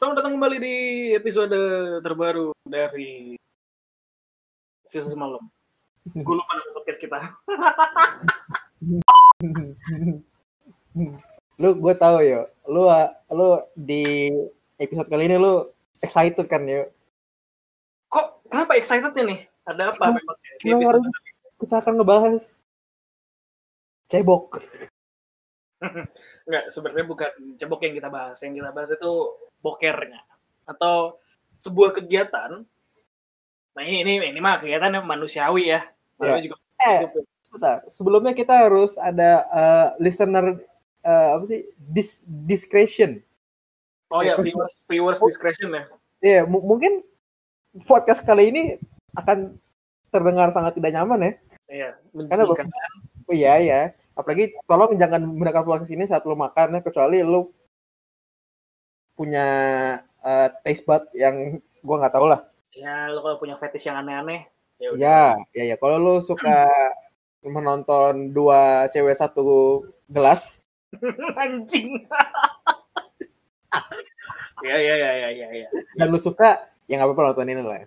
Selamat datang kembali di episode terbaru dari season semalam. Gue lupa nama podcast kita. lu gue tahu yo lu lu di episode kali ini lu excited kan yo Kok kenapa excited nih? Ada apa memang kita akan ngebahas cebok Enggak, sebenarnya bukan cebok yang kita bahas. Yang kita bahas itu bokernya atau sebuah kegiatan. Nah ini ini ini mah kegiatan yang manusiawi ya. Manusia juga eh sebentar sebelumnya kita harus ada eh, listener eh, apa sih dis discretion Oh ya, viewers viewers discretion ya. Iya, mu- mungkin podcast kali ini akan terdengar sangat tidak nyaman ya. Iya, Karena menjijikan. Oh iya ya. Apalagi tolong jangan mendengar podcast ini saat lu makan ya, kecuali lu punya eh, taste bud yang gua nggak tahu lah. Ya, lo kalau punya fetish yang aneh-aneh, ya. Iya, iya ya. Kalau lu suka menonton dua cewek satu gelas, Anjing. ya, ya, ya, ya, ya, ya. dan lu suka, ya nggak apa-apa nonton ini lah.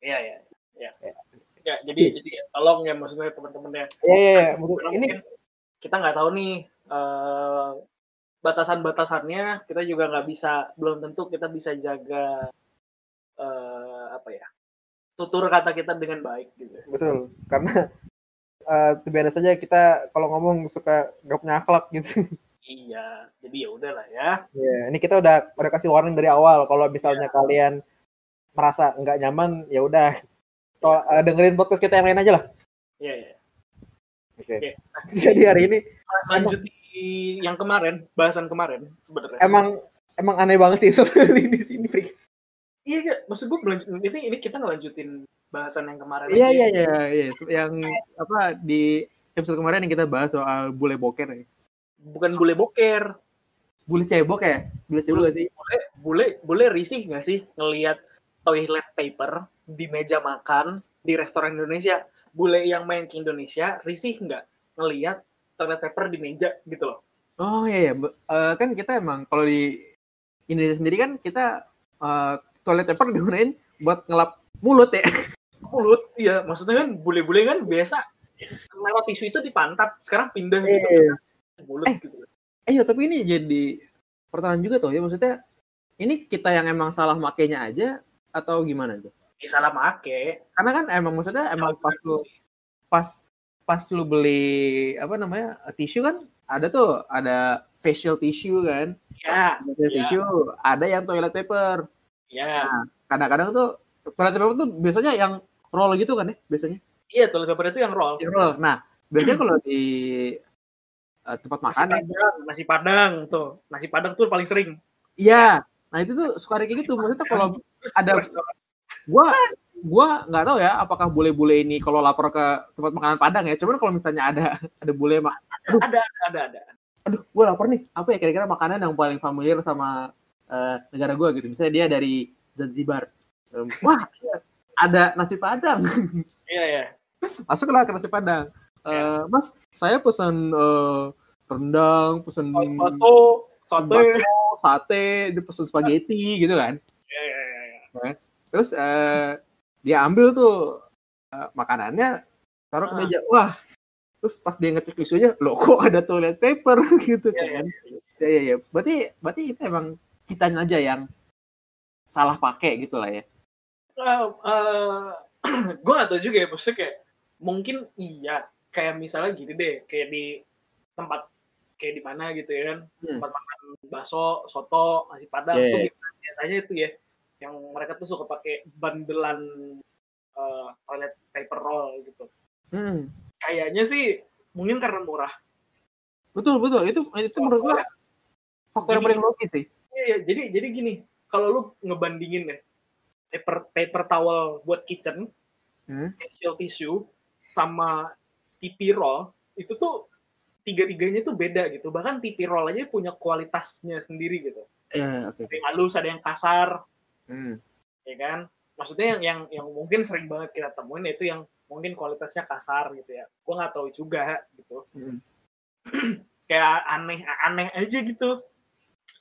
Iya, iya, iya. Ya, jadi jadi ya, tolong ya maksudnya teman-teman ya. Maksud- Karena Ini mungkin kita nggak tahu nih eh, batasan-batasannya kita juga nggak bisa belum tentu kita bisa jaga eh, apa ya tutur kata kita dengan baik gitu betul. Karena eh uh, saja kita kalau ngomong suka gak punya akhlak gitu. iya jadi ya udahlah ya Ya, ini kita udah udah kasih warning dari awal kalau misalnya kalian merasa nggak nyaman, ya udah to- eh, dengerin podcast kita yang lain aja lah. iya iya Oke. Oke. Jadi hari ini lanjut yang kemarin bahasan kemarin sebenarnya emang emang aneh banget sih soalnya di sini. Frik. iya iya maksud gue berlanjut ini ini kita ngelanjutin bahasan yang kemarin Iya iya iya iya yang apa di episode kemarin yang kita bahas soal bule boker ya. bukan bule boker Bule cebok ya? Bule cebok gak sih? bule bule bule risih nggak sih ngelihat toilet paper di meja makan di restoran Indonesia bule yang main ke Indonesia risih nggak ngelihat toilet paper di meja gitu loh Oh iya iya, eh, kan kita emang kalau di Indonesia sendiri kan kita eh, toilet paper digunain buat ngelap mulut ya. mulut iya maksudnya kan bule-bule kan biasa lewat tisu itu di pantat sekarang pindah gitu Iya. ke mulut Eh. gitu Eh iya, tapi ini jadi pertanyaan juga tuh ya maksudnya ini kita yang emang salah makainya aja atau gimana tuh? Ya, salah make. Karena kan emang maksudnya emang pas lu pas pas lu beli apa namanya tisu kan ada tuh ada facial tissue kan? Ya facial Ya. tissue ada yang toilet paper. Ya kadang-kadang tuh toilet paper tuh biasanya yang roll gitu kan ya biasanya? Iya toilet paper itu yang roll. Yang roll. Nah biasanya kalau di eh, tempat nasi makan ya padang nasi padang tuh. Nasi padang tuh paling sering. Iya. Nah itu tuh suka kayak gitu. Maksudnya kalau Ada- restoran. Gua gua nggak tahu ya apakah bule-bule ini kalau lapor ke tempat makanan Padang ya. Cuman kalau misalnya ada ada bule mak ada ada ada aduh gue lapar nih. Apa ya kira-kira makanan yang paling familiar sama eh, negara gue gitu? Misalnya dia dari Zanzibar. Em, wah ada nasi padang. Iya iya. Masuklah ke nasi padang. Eh, mas saya pesan eh, rendang pesan bakso sate. sate dia pesan spaghetti gitu kan? Iya iya iya iya. Terus eh, dia ambil tuh eh, makanannya taruh ke Ah. meja. Wah terus pas dia ngecek tisunya loh kok ada toilet paper gitu Iya, kan? ya ya ya berarti berarti itu emang kitanya aja yang salah pakai gitu lah ya gue gak tau juga ya maksudnya kayak mungkin iya. Kayak misalnya gini deh kayak di tempat kayak di mana gitu ya kan? Hmm. tempat makan bakso soto nasi padang Iya, tuh iya. biasa, biasanya itu ya yang mereka tuh suka pakai bandelan eh, toilet paper roll gitu Hmm. kayaknya sih mungkin karena murah betul betul itu itu menurut gua faktor yang paling logis sih Iya, iya. jadi jadi gini, kalau lu ngebandingin ya paper paper towel buat kitchen, Hmm. facial tissue sama TP roll itu tuh tiga-tiganya tuh beda gitu. Bahkan TP roll aja punya kualitasnya sendiri gitu. ya oke Ada yang halus, ada yang kasar, Hmm. ya kan? Maksudnya yang yang yang mungkin sering banget kita temuin itu yang mungkin kualitasnya kasar gitu ya. Gua nggak tahu juga gitu. Hmm. kayak aneh aneh aja gitu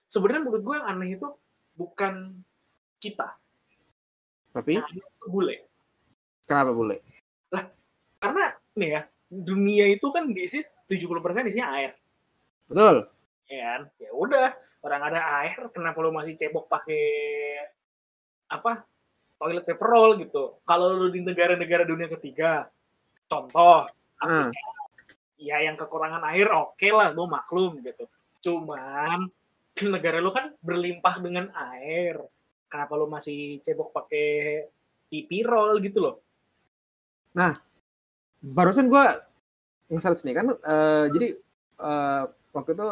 sebenarnya menurut gue yang aneh itu bukan kita Tapi Nah, itu bule kenapa boleh? karena nih ya dunia itu kan diisi 70% isinya air Betul. ya kan ya udah orang ada air kenapa lu masih cebok pakai apa toilet paper roll gitu. Kalau lu di negara-negara dunia ketiga contoh Ah, ya yang kekurangan air oke lah gue maklum gitu. Cuman negara lu kan berlimpah dengan air. Kenapa lu masih cebok pakai pipi roll gitu loh? Barusan gua nge-search nih kan eh, jadi eh, waktu itu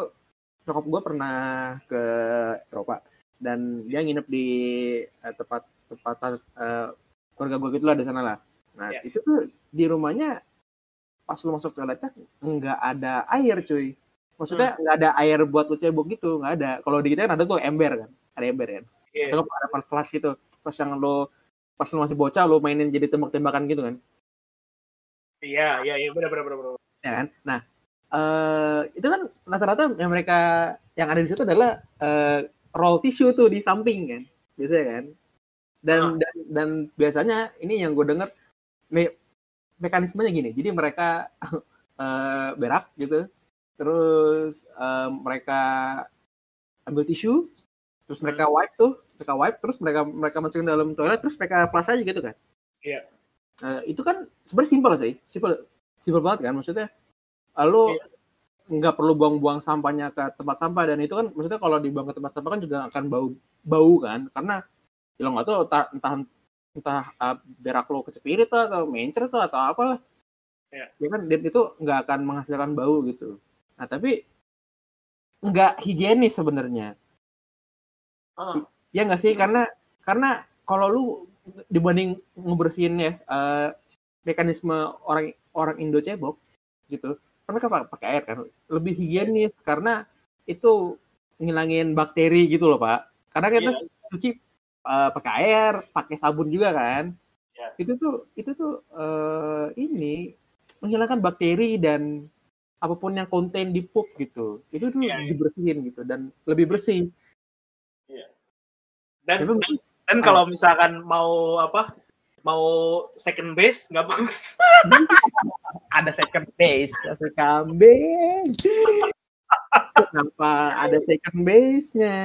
nyokap gua pernah ke Eropa dan dia nginep di eh, tempat tempat eh, keluarga gua gitu lah di sana lah. Nah, Ya. itu tuh di rumahnya pas lu masuk toiletnya nggak ada air cuy. Maksudnya nggak ada air buat lu cebok gitu, nggak ada. Kalau di kita kan ada tuh ember kan, ada ember kan. Iya. Atau ada flash itu, pas yang lu pas lu masih bocah lu mainin jadi tembak-tembakan gitu kan. iya iya iya benar benar benar benar. ya kan? Nah, eh itu kan rata-rata yang mereka yang ada di situ adalah eh, roll tissue tuh di samping kan, biasanya kan. Dan Ah. dan, dan biasanya ini yang gue denger me- mekanismenya gini, jadi mereka eh, berak gitu, terus eh, mereka ambil tisu, terus mereka wipe tuh, mereka wipe, terus mereka mereka masukin dalam toilet, terus mereka flush aja gitu kan. Iya. Eh, itu kan sebenarnya simpel sih, simpel, simpel banget kan, maksudnya lalu Iya. Nggak perlu buang-buang sampahnya ke tempat sampah. Dan itu kan maksudnya kalau dibuang ke tempat sampah kan juga akan bau bau kan. Karena ya lo nggak tahu entah entah, entah uh, berak lo kecepirit lah, atau mencer atau atau apa lah. Iya. ya kan dan itu nggak akan menghasilkan bau gitu. Nah tapi nggak higienis sebenarnya. Ah, ya nggak sih? Karena karena kalau lu dibanding ngebersihin ya eh, mekanisme orang orang Indo cebok gitu mereka pa- pakai air kan? Lebih higienis karena itu ngilangin bakteri gitu loh pak. Karena kita Iya. cuci eh, pakai air pakai sabun juga kan? Iya. itu tuh itu tuh eh, ini menghilangkan bakteri dan apa pun yang konten di pup gitu. Itu tuh Iya, iya. dibersihin gitu dan lebih bersih. Dan Tapi dan kalau misalkan mau apa mau second base nggak ada second base, ada kambing. Kenapa ada second base-nya?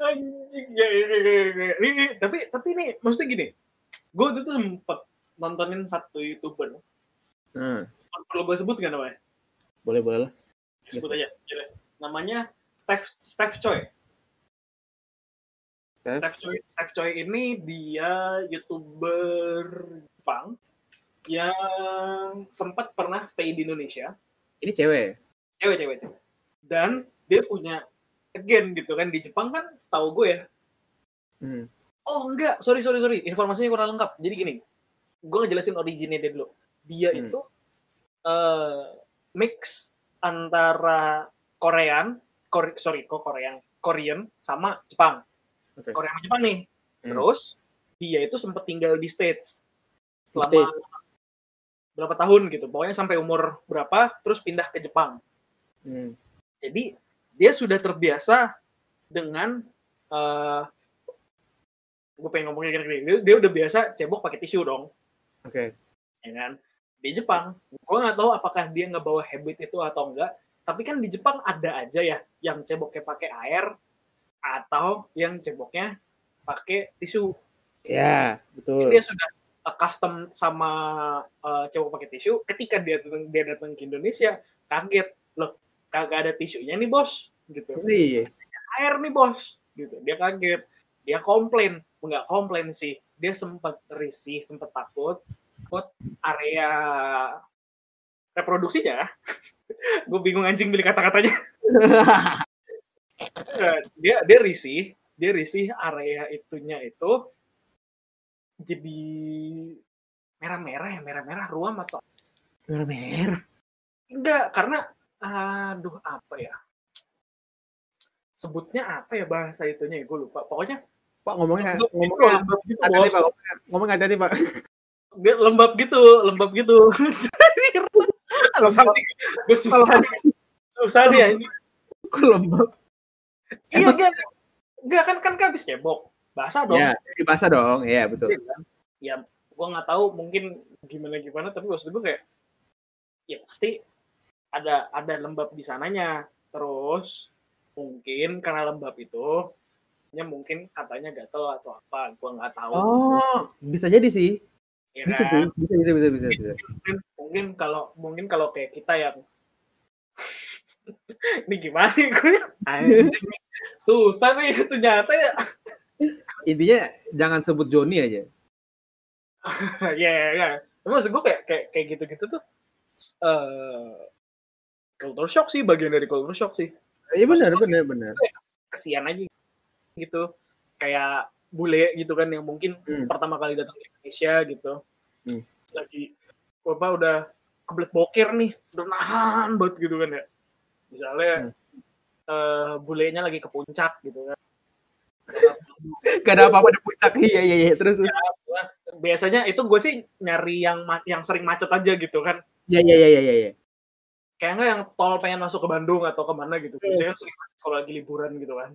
anjing ya ini, ini, ini, ini. tapi tapi nih maksudnya gini gue tuh sempet nontonin satu youtuber Hmm, perlu gue sebut nggak namanya boleh boleh lah. sebut aja Gila. namanya Steph Steph Choi Steph? Steph Choi Steph Choi ini dia youtuber Jepang yang sempat pernah stay di Indonesia. Ini cewek. cewek cewek cewek. Dan dia punya again gitu kan. Di Jepang kan setahu gue ya. Hmm. oh enggak. Sorry sorry sorry. Informasinya kurang lengkap. Jadi gini. Gue ngejelasin originnya dia dulu. Dia Hmm. itu eh, mix antara Korean Kore- sorry kok Korean? Korean sama Jepang. Oke. Korea sama Jepang nih. Hmm. terus dia itu sempat tinggal di States selama berapa tahun gitu pokoknya sampai umur berapa terus pindah ke Jepang Hmm. jadi dia sudah terbiasa dengan eh gue pengen ngomongnya gini, dia, dia udah biasa cebok pakai tisu dong, Oke. ya kan? Di Jepang, gue nggak tahu apakah dia nggak bawa habit itu atau enggak. Tapi kan di Jepang ada aja ya yang ceboknya pakai air atau yang ceboknya pakai tisu. Ya, betul. Dia sudah uh, custom sama uh, cebok pakai tisu. Ketika dia datang dia datang ke Indonesia, kaget. Loh, kagak ada tisunya nih bos, gitu. Iya. air nih bos. Gitu. Dia kaget. Dia komplain. Nggak komplain sih. Dia sempat risih sempat takut. Buat area reproduksinya. Gue bingung anjing pilih kata-katanya. Eh, dia dia risih. Dia risih area itunya itu jadi merah-merah ya merah-merah ruam atau Merah-merah. enggak karena aduh apa ya? Sebutnya apa ya bahasa itunya gue lupa. Pokoknya Pak ngomongnya gitu, ngomongnya lembab gitu, hati-hati, bos. Pak. Ngomong hati-hati, Pak. Dia lembab gitu lembab gitu. Susah nih gue susah nih. Susah nih anjing. Lembab? iya kan enggak kan kan kan habis cebok basah dong Ya, jadi basah dong. Iya, betul. Iya kan? ya gue nggak tahu mungkin gimana gimana tapi maksud gue kayak ya pasti ada ada lembab di sananya terus mungkin karena lembab itu ya mungkin katanya gatel atau apa gue nggak tahu Oh, bisa jadi sih. ya Bisa kan? Bisa, bisa, bisa, bisa, bisa. mungkin mungkin kalau mungkin kalau kayak kita yang ini gimana nih gue anjing nih. susah nih ternyata ya Intinya jangan sebut Joni aja. ya ya ya tapi maksud gue kayak kayak kayak gitu gitu tuh eh culture shock sih bagian dari culture shock sih Iya benar, benar, benar. Kesian aja gitu kayak bule gitu kan yang mungkin Hmm. pertama kali datang ke Indonesia gitu Hmm. lagi bapak udah kebelet boker nih udah nahan banget gitu kan ya misalnya Hmm. eh bulenya lagi ke puncak gitu kan Gak ada apa-apa di puncak. Iya, iya, iya. Terus, terus. biasanya itu gue sih nyari yang yang sering macet aja gitu kan Iya, iya, iya, iya, iya. kayak nggak yang tol pengen masuk ke Bandung atau ke mana gitu biasanya kan sering macet kalau lagi liburan gitu kan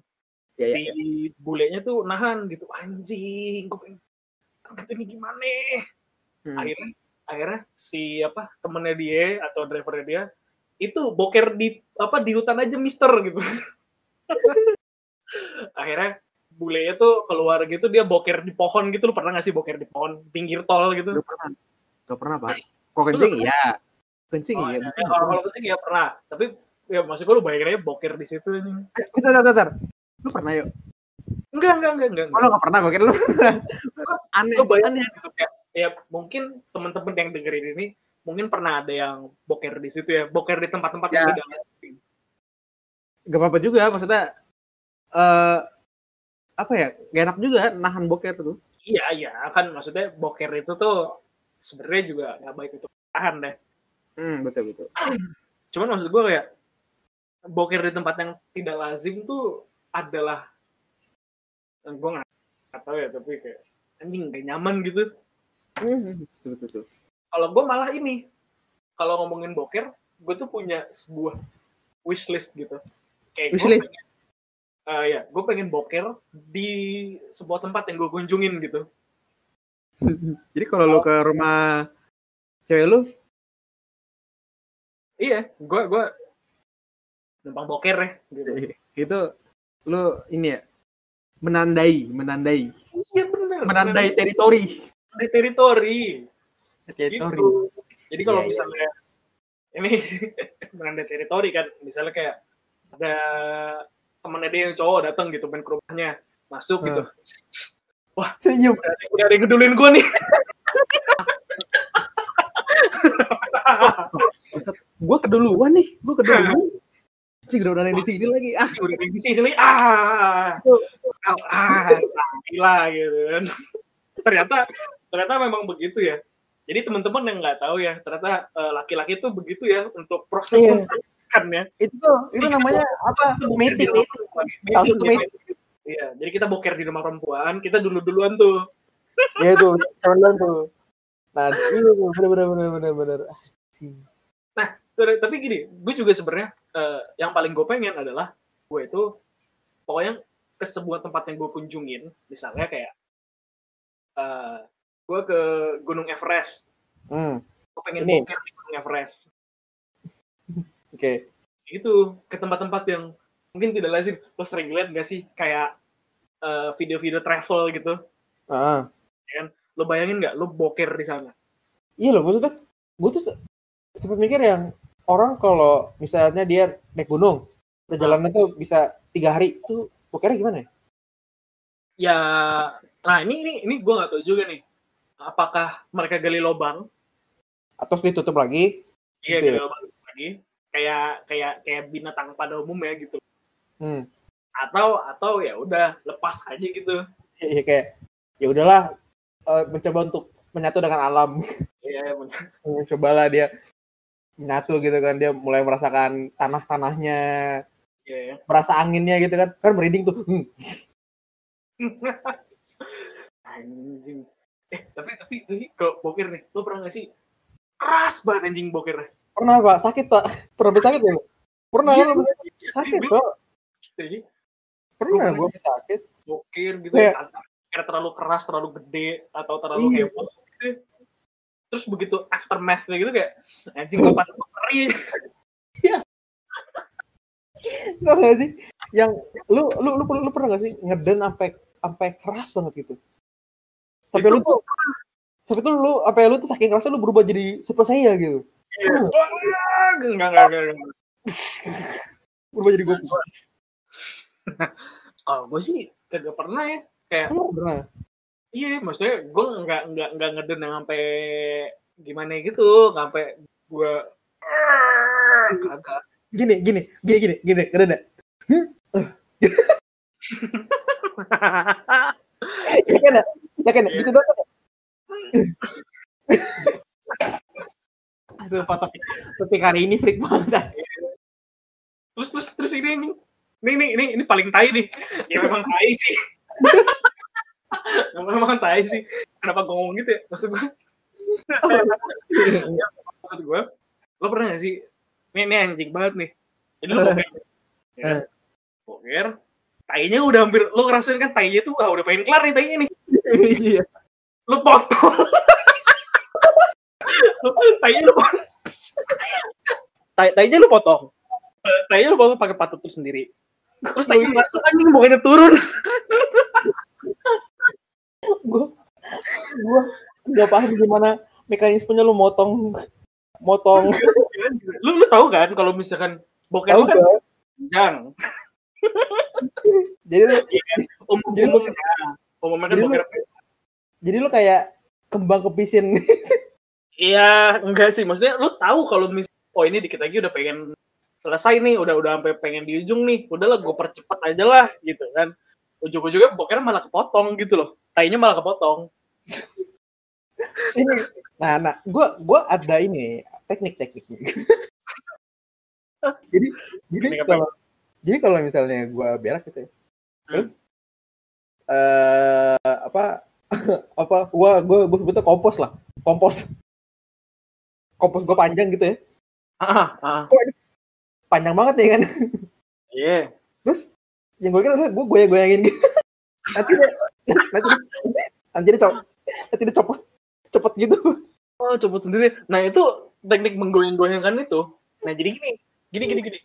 Iya, si iya. bulenya tuh nahan gitu anjing gue pengen gitu ini gimana Hmm. akhirnya akhirnya si apa temennya dia atau drivernya dia itu boker di apa di hutan aja mister gitu akhirnya bulenya tuh keluar gitu dia boker di pohon gitu lu pernah gak sih boker di pohon pinggir tol gitu Gak pernah. Gak pernah, Pak. Kok kencing? Iya. Kencing, Oh, iya. ya, kalau kalau penting ya pernah tapi ya maksud gue lu bayangin aja boker di situ ini Bentar, bentar, bentar. Lu pernah yuk? enggak enggak enggak enggak, Oh, lu gak pernah, kira lu pernah. Aneh, lu bayangin aneh. gitu kayak ya mungkin teman-teman yang dengerin ini mungkin pernah ada yang boker di situ ya boker di tempat-tempat yang Ya. tidak lazim. Gak apa-apa juga, maksudnya eh apa ya? Gak enak juga nahan boker tuh. iya iya kan maksudnya boker itu tuh sebenarnya juga nggak baik untuk tahan deh Hmm, betul betul. cuman maksud gue kayak boker di tempat yang tidak lazim tuh adalah gue nggak tahu ya tapi kayak anjing gak nyaman gitu Hmm, betul betul. betul. kalau gue malah ini kalau ngomongin boker gue tuh punya sebuah wishlist gitu kayak gue Wishlist? pengen eh, ya gue pengen boker di sebuah tempat yang gue kunjungin gitu. Jadi kalau lu ke rumah cewek lu, iya gue gue numpang boker ya gitu. Itu lu ini ya menandai, menandai, iya bener menandai teritori. di teritori. Teritori. gitu. Jadi kalau Iya, iya. misalnya ini menandai teritori kan misalnya kayak ada temennya dia yang cowok datang gitu main ke rumahnya. Masuk gitu. Senyum. udah, ada- udah ada yang ngedulin gue nih. Gua keduluan nih, gua keduluan. Cik udah ada di sini lagi. Ah, udah ada di sini ah ah, ah gila gitu kan. Ternyata ternyata memang begitu ya. Jadi teman-teman yang nggak tahu ya ternyata eh, laki-laki tuh begitu ya untuk proses Iya. memperkenalkannya itu tuh, itu namanya apa? Meeting, meeting. Salah satu meeting. Iya, jadi kita boker di rumah perempuan, kita dulu-duluan tuh. Ya itu, teman tuh. Nah, itu tuh, bener bener bener bener bener. Tapi gini, gue juga sebenarnya eh, yang paling gue pengen adalah gue itu pokoknya ke sebuah tempat yang gue kunjungin, misalnya kayak eh, gue ke Gunung Everest, Hmm, gue pengen Ini. boker di Gunung Everest, oke. gitu ke tempat-tempat yang mungkin tidak lazim. Lo sering lihat gak sih kayak eh, video-video travel gitu? Ah, Lo bayangin nggak? Lo boker di sana? iya loh, maksudnya gue tuh se- sempat mikir yang orang kalau misalnya dia naik gunung, perjalanan tuh bisa tiga hari, itu bokernya gimana ya? Ya, nah ini ini ini gue nggak tahu juga nih. Apakah mereka gali lubang Atau ditutup lagi? Iya, Gitu ya? gitu lagi. Kayak kayak kayak binatang pada umumnya gitu. Hmm, Atau atau ya udah lepas aja gitu. iya kayak ya udahlah eh, mencoba untuk menyatu dengan alam. Iya, bener. Cobalah dia menyatu gitu kan, dia mulai merasakan tanah-tanahnya, Iya, ya. merasa anginnya gitu kan, kan merinding tuh. Hmm. Anjing. Eh, tapi tapi tapi kalau boker nih, lo pernah gak sih keras banget anjing bokernya? Pernah pak, sakit pak, pernah sakit ya? Pernah Iya, kan? Sakit pak. Pernah Lu gue sakit. bokir gitu Kayak- ya. Kayak terlalu keras, terlalu gede, atau terlalu Iya. heboh gitu. ya. Terus begitu aftermath gitu kayak anjing gue patut perih. Tau gak sih? Yang lu lu lu, lu, pernah gak sih ngeden sampai sampai keras banget gitu? Sampai lu tuh sampai tuh lu apa ya lu tuh saking kerasnya lu berubah jadi Super Saiyan gitu. Enggak, enggak, enggak. Berubah jadi Goku. Kalau gue sih kagak pernah ya. Kayak pernah? iya, maksudnya gue nggak nggak nggak ngeden yang sampai gimana gitu, sampai gue kagak. Gini, gini, gini, gini, gini, gini. Ya kan ya? Kan? Gitu doang kan? Aduh, foto topik hari ini freak banget. dah. terus terus terus ini anjing. Ini ini ini ini paling tai nih. Ya memang tai sih. Ya, memang tai sih. Kenapa gue ngomong gitu ya? Maksud gue, maksud gue, lo pernah gak sih? Ini, ini anjing banget nih. Jadi lo boker. Ya kan? Boker. Tainya udah hampir, lo ngerasain kan tainya tuh, ah, udah pengen kelar nih tainya nih. Iya. Lo potong. Tainya lo potong. Tai, tainya lo potong. Eh, Tainya lo potong pakai patut tuh sendiri. Terus tainya masuk anjing bukannya turun. Gua gua nggak paham gimana mekanismenya lu motong motong lu lu tahu kan kalau misalkan boker tahu lu kan kan? panjang. Jadi lu Um, Jadi lu- umumnya, umumnya kan lu- jadi lu kayak kembang kepisin. Iya, enggak sih. Maksudnya lu tahu kalau mis oh ini dikit lagi udah pengen selesai nih, udah udah sampai pengen di ujung nih. Udahlah gue percepat aja lah gitu kan. Ujung-ujungnya bokernya malah kepotong gitu loh. Tainya malah kepotong. ini nah nah gua gua ada ini teknik-tekniknya. jadi jadi apa? kalau jadi kalau misalnya gua berak gitu ya. Terus eh apa apa gua gua gua sebutnya kompos lah. Kompos. Kompos gua panjang gitu ya. Ah, ah. Panjang banget ya kan. Iya. Terus yang gue kira adalah gue goyang-goyangin gitu. Nanti dia, nanti, nanti dia copot, nanti dia copot, copot gitu. Oh, copot sendiri. Nah, itu teknik menggoyang-goyangkan itu. Nah, jadi gini, gini gini gini.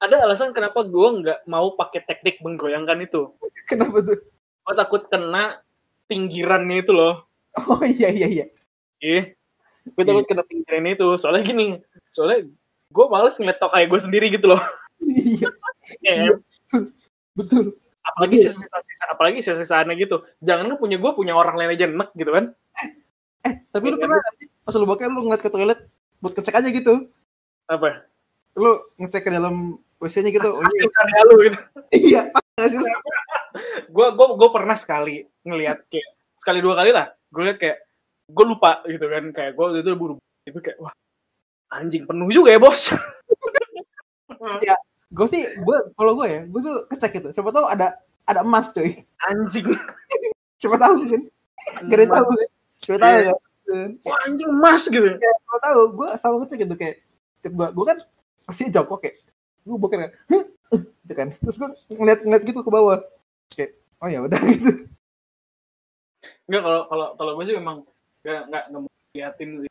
Ada alasan kenapa gue nggak mau pakai teknik menggoyangkan itu. Kenapa tuh? Gue takut kena pinggirannya itu loh. Oh iya iya iya. Iya. Gue takut kena pinggirannya itu. Soalnya gini, soalnya gue males ngeliat tokai gue sendiri gitu loh. Iya, Ya, betul. apalagi Iya. sisa-sisa apalagi sisa-sisaannya gitu. Jangan lu punya gue punya orang lain aja enek gitu kan. Eh, tapi lu Iya. pernah pas lu bokeh lu ngeliat ke toilet buat ngecek aja gitu. Apa? Lu ngecek ke dalam WC-nya gitu. Oh, Hasil iya. karya lu gitu. iya, lu? gue gue gue pernah sekali ngelihat kayak sekali dua kali lah gue lihat kayak gue lupa gitu kan kayak gue itu buru itu kayak wah anjing penuh juga ya bos Gue sih, gue kalau gue ya, gue tuh ngecek gitu. Siapa tahu ada ada emas cuy. anjing Siapa tahu kan? Gak tahu? Siapa tahu Iya. kan? wah anjing emas gitu Siapa tahu, gue selalu ngecek gitu kayak gue gue kan pasti jongkok kayak gue bokeh kan "Huh?" gitu kan terus gue ngeliat ngeliat gitu ke bawah kayak oh ya udah gitu Enggak kalau kalau kalau gue sih memang nggak nggak nggak mau liatin sih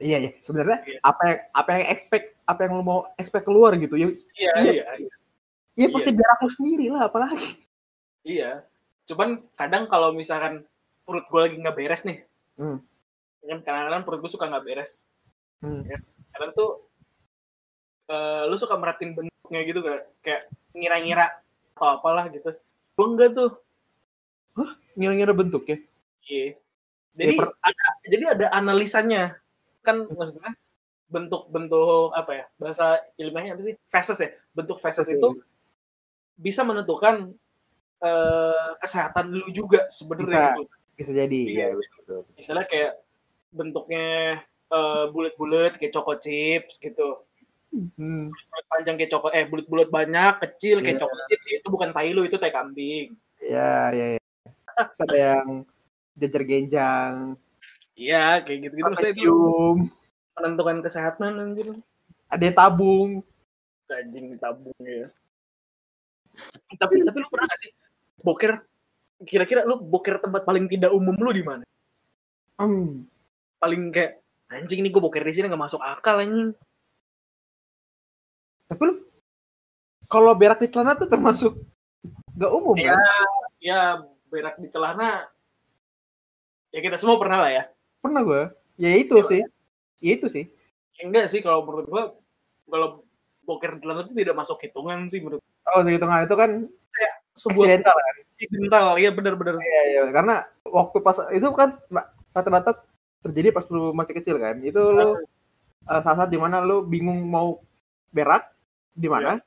iya iya sebenarnya Iya. apa yang apa yang expect apa yang lo mau expect keluar gitu ya iya Iya. iya iya, ya pasti jarak lo sendiri lah apalagi iya. cuman kadang kalau misalkan perut gue lagi nggak beres nih Hmm. kan kadang-kadang perut gue suka nggak beres Hmm. kadang tuh eh, lu suka merhatiin bentuknya gitu gak kayak ngira-ngira atau apalah gitu gue enggak tuh ngira-ngira bentuk ya Iya. Jadi Ya, per- ada jadi ada analisanya. Kan maksudnya bentuk-bentuk apa ya? Bahasa ilmiahnya apa sih? Faces ya. Bentuk faces itu bisa menentukan eh, kesehatan lu juga sebenarnya Bisa. gitu. bisa jadi Iya. ya betul Misalnya kayak bentuknya eh, bulat-bulat kayak choco chips gitu. hmm. Panjang kayak choco eh bulat-bulat banyak, kecil kayak Iya. choco chips itu bukan tai lu, itu tai kambing. ya ya ya ada yang jajar genjang Iya, kayak gitu-gitu maksudnya itu menentukan kesehatan anjir. ada yang tabung Anjing tabung ya. tapi tapi lu pernah gak sih boker kira-kira lu boker tempat paling tidak umum lu di mana Hmm. paling kayak anjing nih gue boker di sini nggak masuk akal anjing Tapi lu kalau berak di celana tuh termasuk gak umum ya kan? ya berak di celana ya kita semua pernah lah ya Pernah gue. Ya itu Coba. sih. Ya itu sih. Ya enggak sih kalau menurut gua kalau boker di celana itu tidak masuk hitungan sih menurut Oh, segitu nggak itu kan sebuah accidental kan? accidental ya benar-benar Iya, iya. Karena waktu pas itu kan rata-rata terjadi pas lu masih kecil kan. Itu lu eh, saat-saat di mana lu bingung mau berak di mana.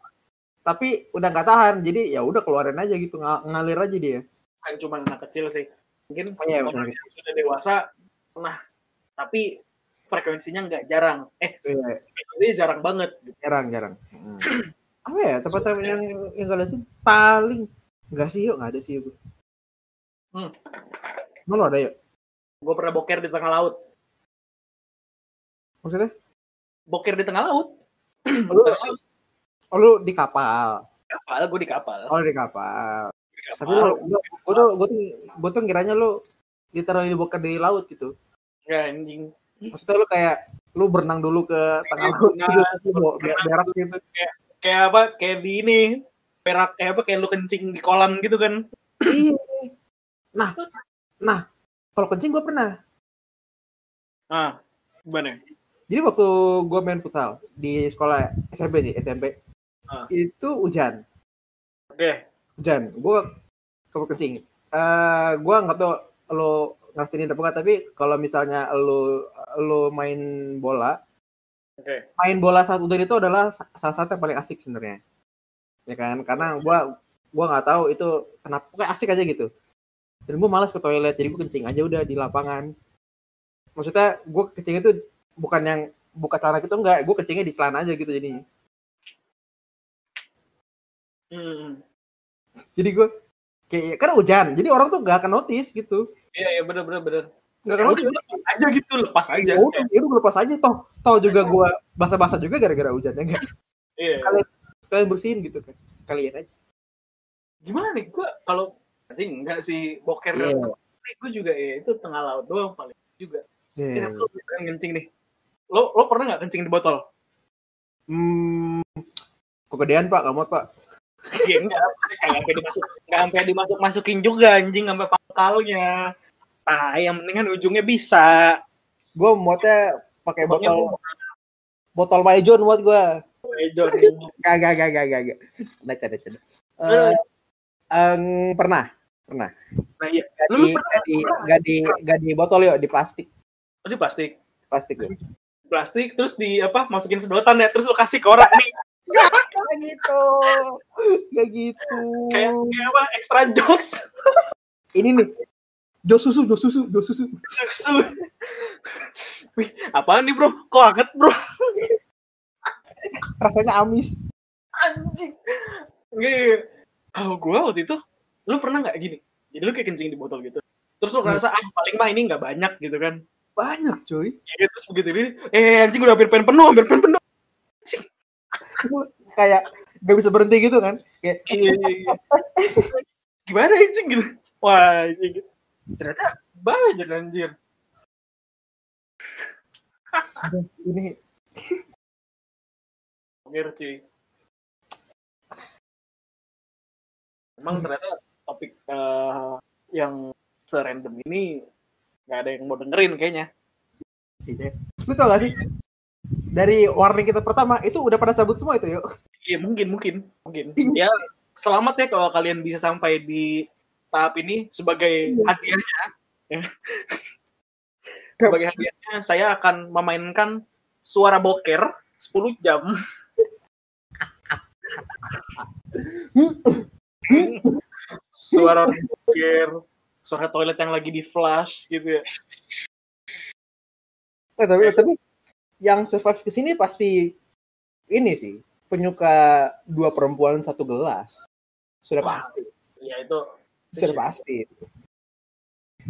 Tapi udah nggak tahan, jadi ya udah keluarin aja gitu, ng- ngalir aja dia. kan cuma anak kecil sih mungkin Oh, iya, orang yang sudah dewasa pernah tapi frekuensinya nggak jarang eh Iya, frekuensinya jarang banget jarang jarang. Hmm. Apa ya tempat yang yang gak sih paling nggak sih yuk nggak ada sih yuk. Hmm. Emang lu ada yuk? gue pernah boker di tengah laut Maksudnya? boker di tengah laut Lu, oh, lu di kapal. kapal gue di kapal Oh di kapal. Di. Tapi lu, gua tuh, gua tuh, gua tuh ngiranya lu literally boker di laut gitu. ya anjing Maksudnya lu kayak lu berenang dulu ke tengah laut gitu, berak gitu. kayak apa kayak di ini perak kayak apa kayak lu kencing di kolam gitu kan Iya. Nah, nah, kalau kencing gua pernah. ah gimana Jadi waktu gua main futsal di sekolah SMP sih, SMP. Ah. Itu hujan. oke Hujan. Gua ke kencing. Eh gua nggak tahu lo ngertiin apa enggak, tapi kalau misalnya lo lo main bola, oke. main bola saat hujan itu adalah sa- salah satu yang paling asik sebenarnya. Ya kan? Karena gua gua nggak tahu itu kenapa kayak asik aja gitu. Dan gua malas ke toilet jadi gua kencing aja udah di lapangan. Maksudnya gua kencing itu bukan yang buka celana gitu enggak. Gua kencingnya di celana aja gitu jadinya. Hmm. Jadi gua kayak karena hujan jadi orang tuh nggak akan notice gitu Iya, iya bener bener bener. Ya akan udah notice lepas aja gitu, lepas aja. ya udah ya udah lepas aja toh toh juga gua basah-basah juga gara-gara hujan ya enggak Iya. sekalian sekalian bersihin gitu kan sekalian aja Gimana nih? Gua kalau anjing enggak sih boker. Iya. Gue juga ya itu tengah laut doang paling juga. Iya. Ini lu misalkan kencing nih. Lo lo pernah nggak kencing di botol? Hmm, kegedean pak, muat pak. Iya enggak, enggak sampai dimasuk, enggak sampai dimasuk masukin juga anjing sampai pangkalnya. Ah, yang penting kan ujungnya bisa. Gue muatnya pakai botol botol Maijon muat gue. John. Gak gak gak gak gak gak. Nah, canda canda. Eh, pernah pernah. Nah iya, Gak Lu di, pernah- gak di, gak di, gak di botol yuk, di plastik. Oh, di plastik. Plastik yuk. Plastik terus di apa? Masukin sedotan ya, terus lo kasih ke orang nih. Gak gitu. Gak gitu. Kayak kayak apa? Extra jos. Ini nih. Jos susu, jos susu, jos susu. Susu. Wih, apaan nih, Bro? Kok hangat, Bro? Rasanya amis. Anjing. Nggak, kalau gua waktu itu, lu pernah nggak gini? Jadi lu kayak kencing di botol gitu. Terus lu ngerasa, ah paling mah ini nggak banyak gitu kan. Banyak cuy. Ya, terus begitu ini, eh anjing udah hampir pengen penuh, hampir pengen penuh. Kayak gak bisa berhenti gitu kan. Kayak Iya, iya, iya. Gimana anjing gitu? Wah, anjing. Ternyata banyak anjir. ini cuy. Emang ternyata topik eh, yang serandom ini nggak ada yang mau dengerin kayaknya. sih deh. Lu tau gak sih? Dari warning kita pertama itu udah pada cabut semua itu yuk. Iya mungkin mungkin mungkin. Ya selamat ya kalau kalian bisa sampai di tahap ini sebagai hadiahnya. ya. sebagai hadiahnya saya akan memainkan suara boker 10 jam. suara boker, suara toilet yang lagi di flush gitu ya. Eh, tapi tapi yang survive ke sini pasti ini sih penyuka dua perempuan satu gelas sudah Wah. pasti Ya itu sudah pasti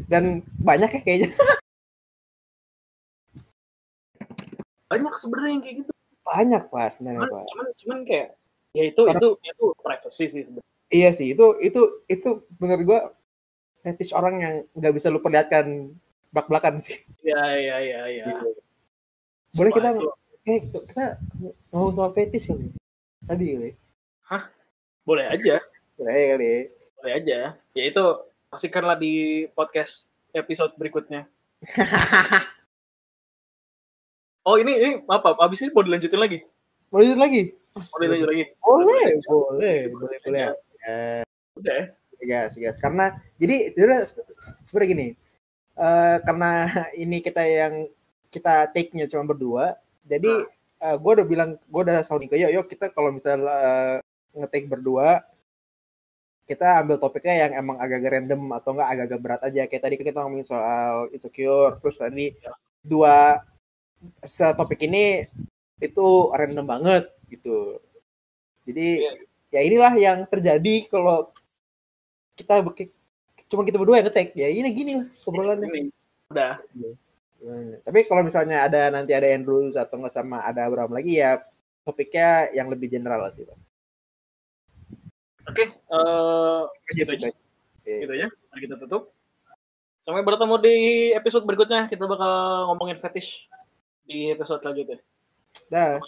dan banyak ya kayaknya banyak sebenarnya yang kayak gitu. banyak pak sebenarnya Cuman, pak cuman, cuman kayak ya itu Karena- itu itu privacy sih sebenarnya. Iya sih, itu itu itu menurut gua fetish orang yang nggak bisa lu perlihatkan belak-belakan sih. Iya iya iya iya. Boleh kita eh, kita ngomong soal fetish kali. Sabi kali. boleh aja, Boleh kali. boleh aja. Ya itu pastikanlah di podcast episode berikutnya. Oh ini ini apa? Abis ini mau dilanjutin lagi? Mau lanjut lagi? Mau dilanjut lagi? Boleh, boleh, boleh, boleh. Ya, Udah ya. gas, gas. Karena jadi sebenarnya sebenarnya gini. eh, karena ini kita yang kita take-nya cuma berdua, jadi gue udah bilang, gue udah sounding ke yo, yo kita kalau misalnya eh, nge-take berdua, kita ambil topiknya yang emang agak-agak random atau enggak agak-agak berat aja. Kayak tadi kita ngomongin soal insecure, terus tadi dua topik ini itu random banget gitu. Jadi ya inilah yang terjadi kalau kita cuma kita berdua yang ngetek ya ini gini lah obrolannya. Ini udah. Hmm, Tapi kalau misalnya ada nanti ada Andrews atau nggak sama ada Abraham lagi ya topiknya yang lebih general lah sih pasti. Oke, eh Gitu aja. Oke. gitu ya. Mari kita tutup. Sampai bertemu di episode berikutnya. Kita bakal ngomongin fetish di episode selanjutnya. Dah.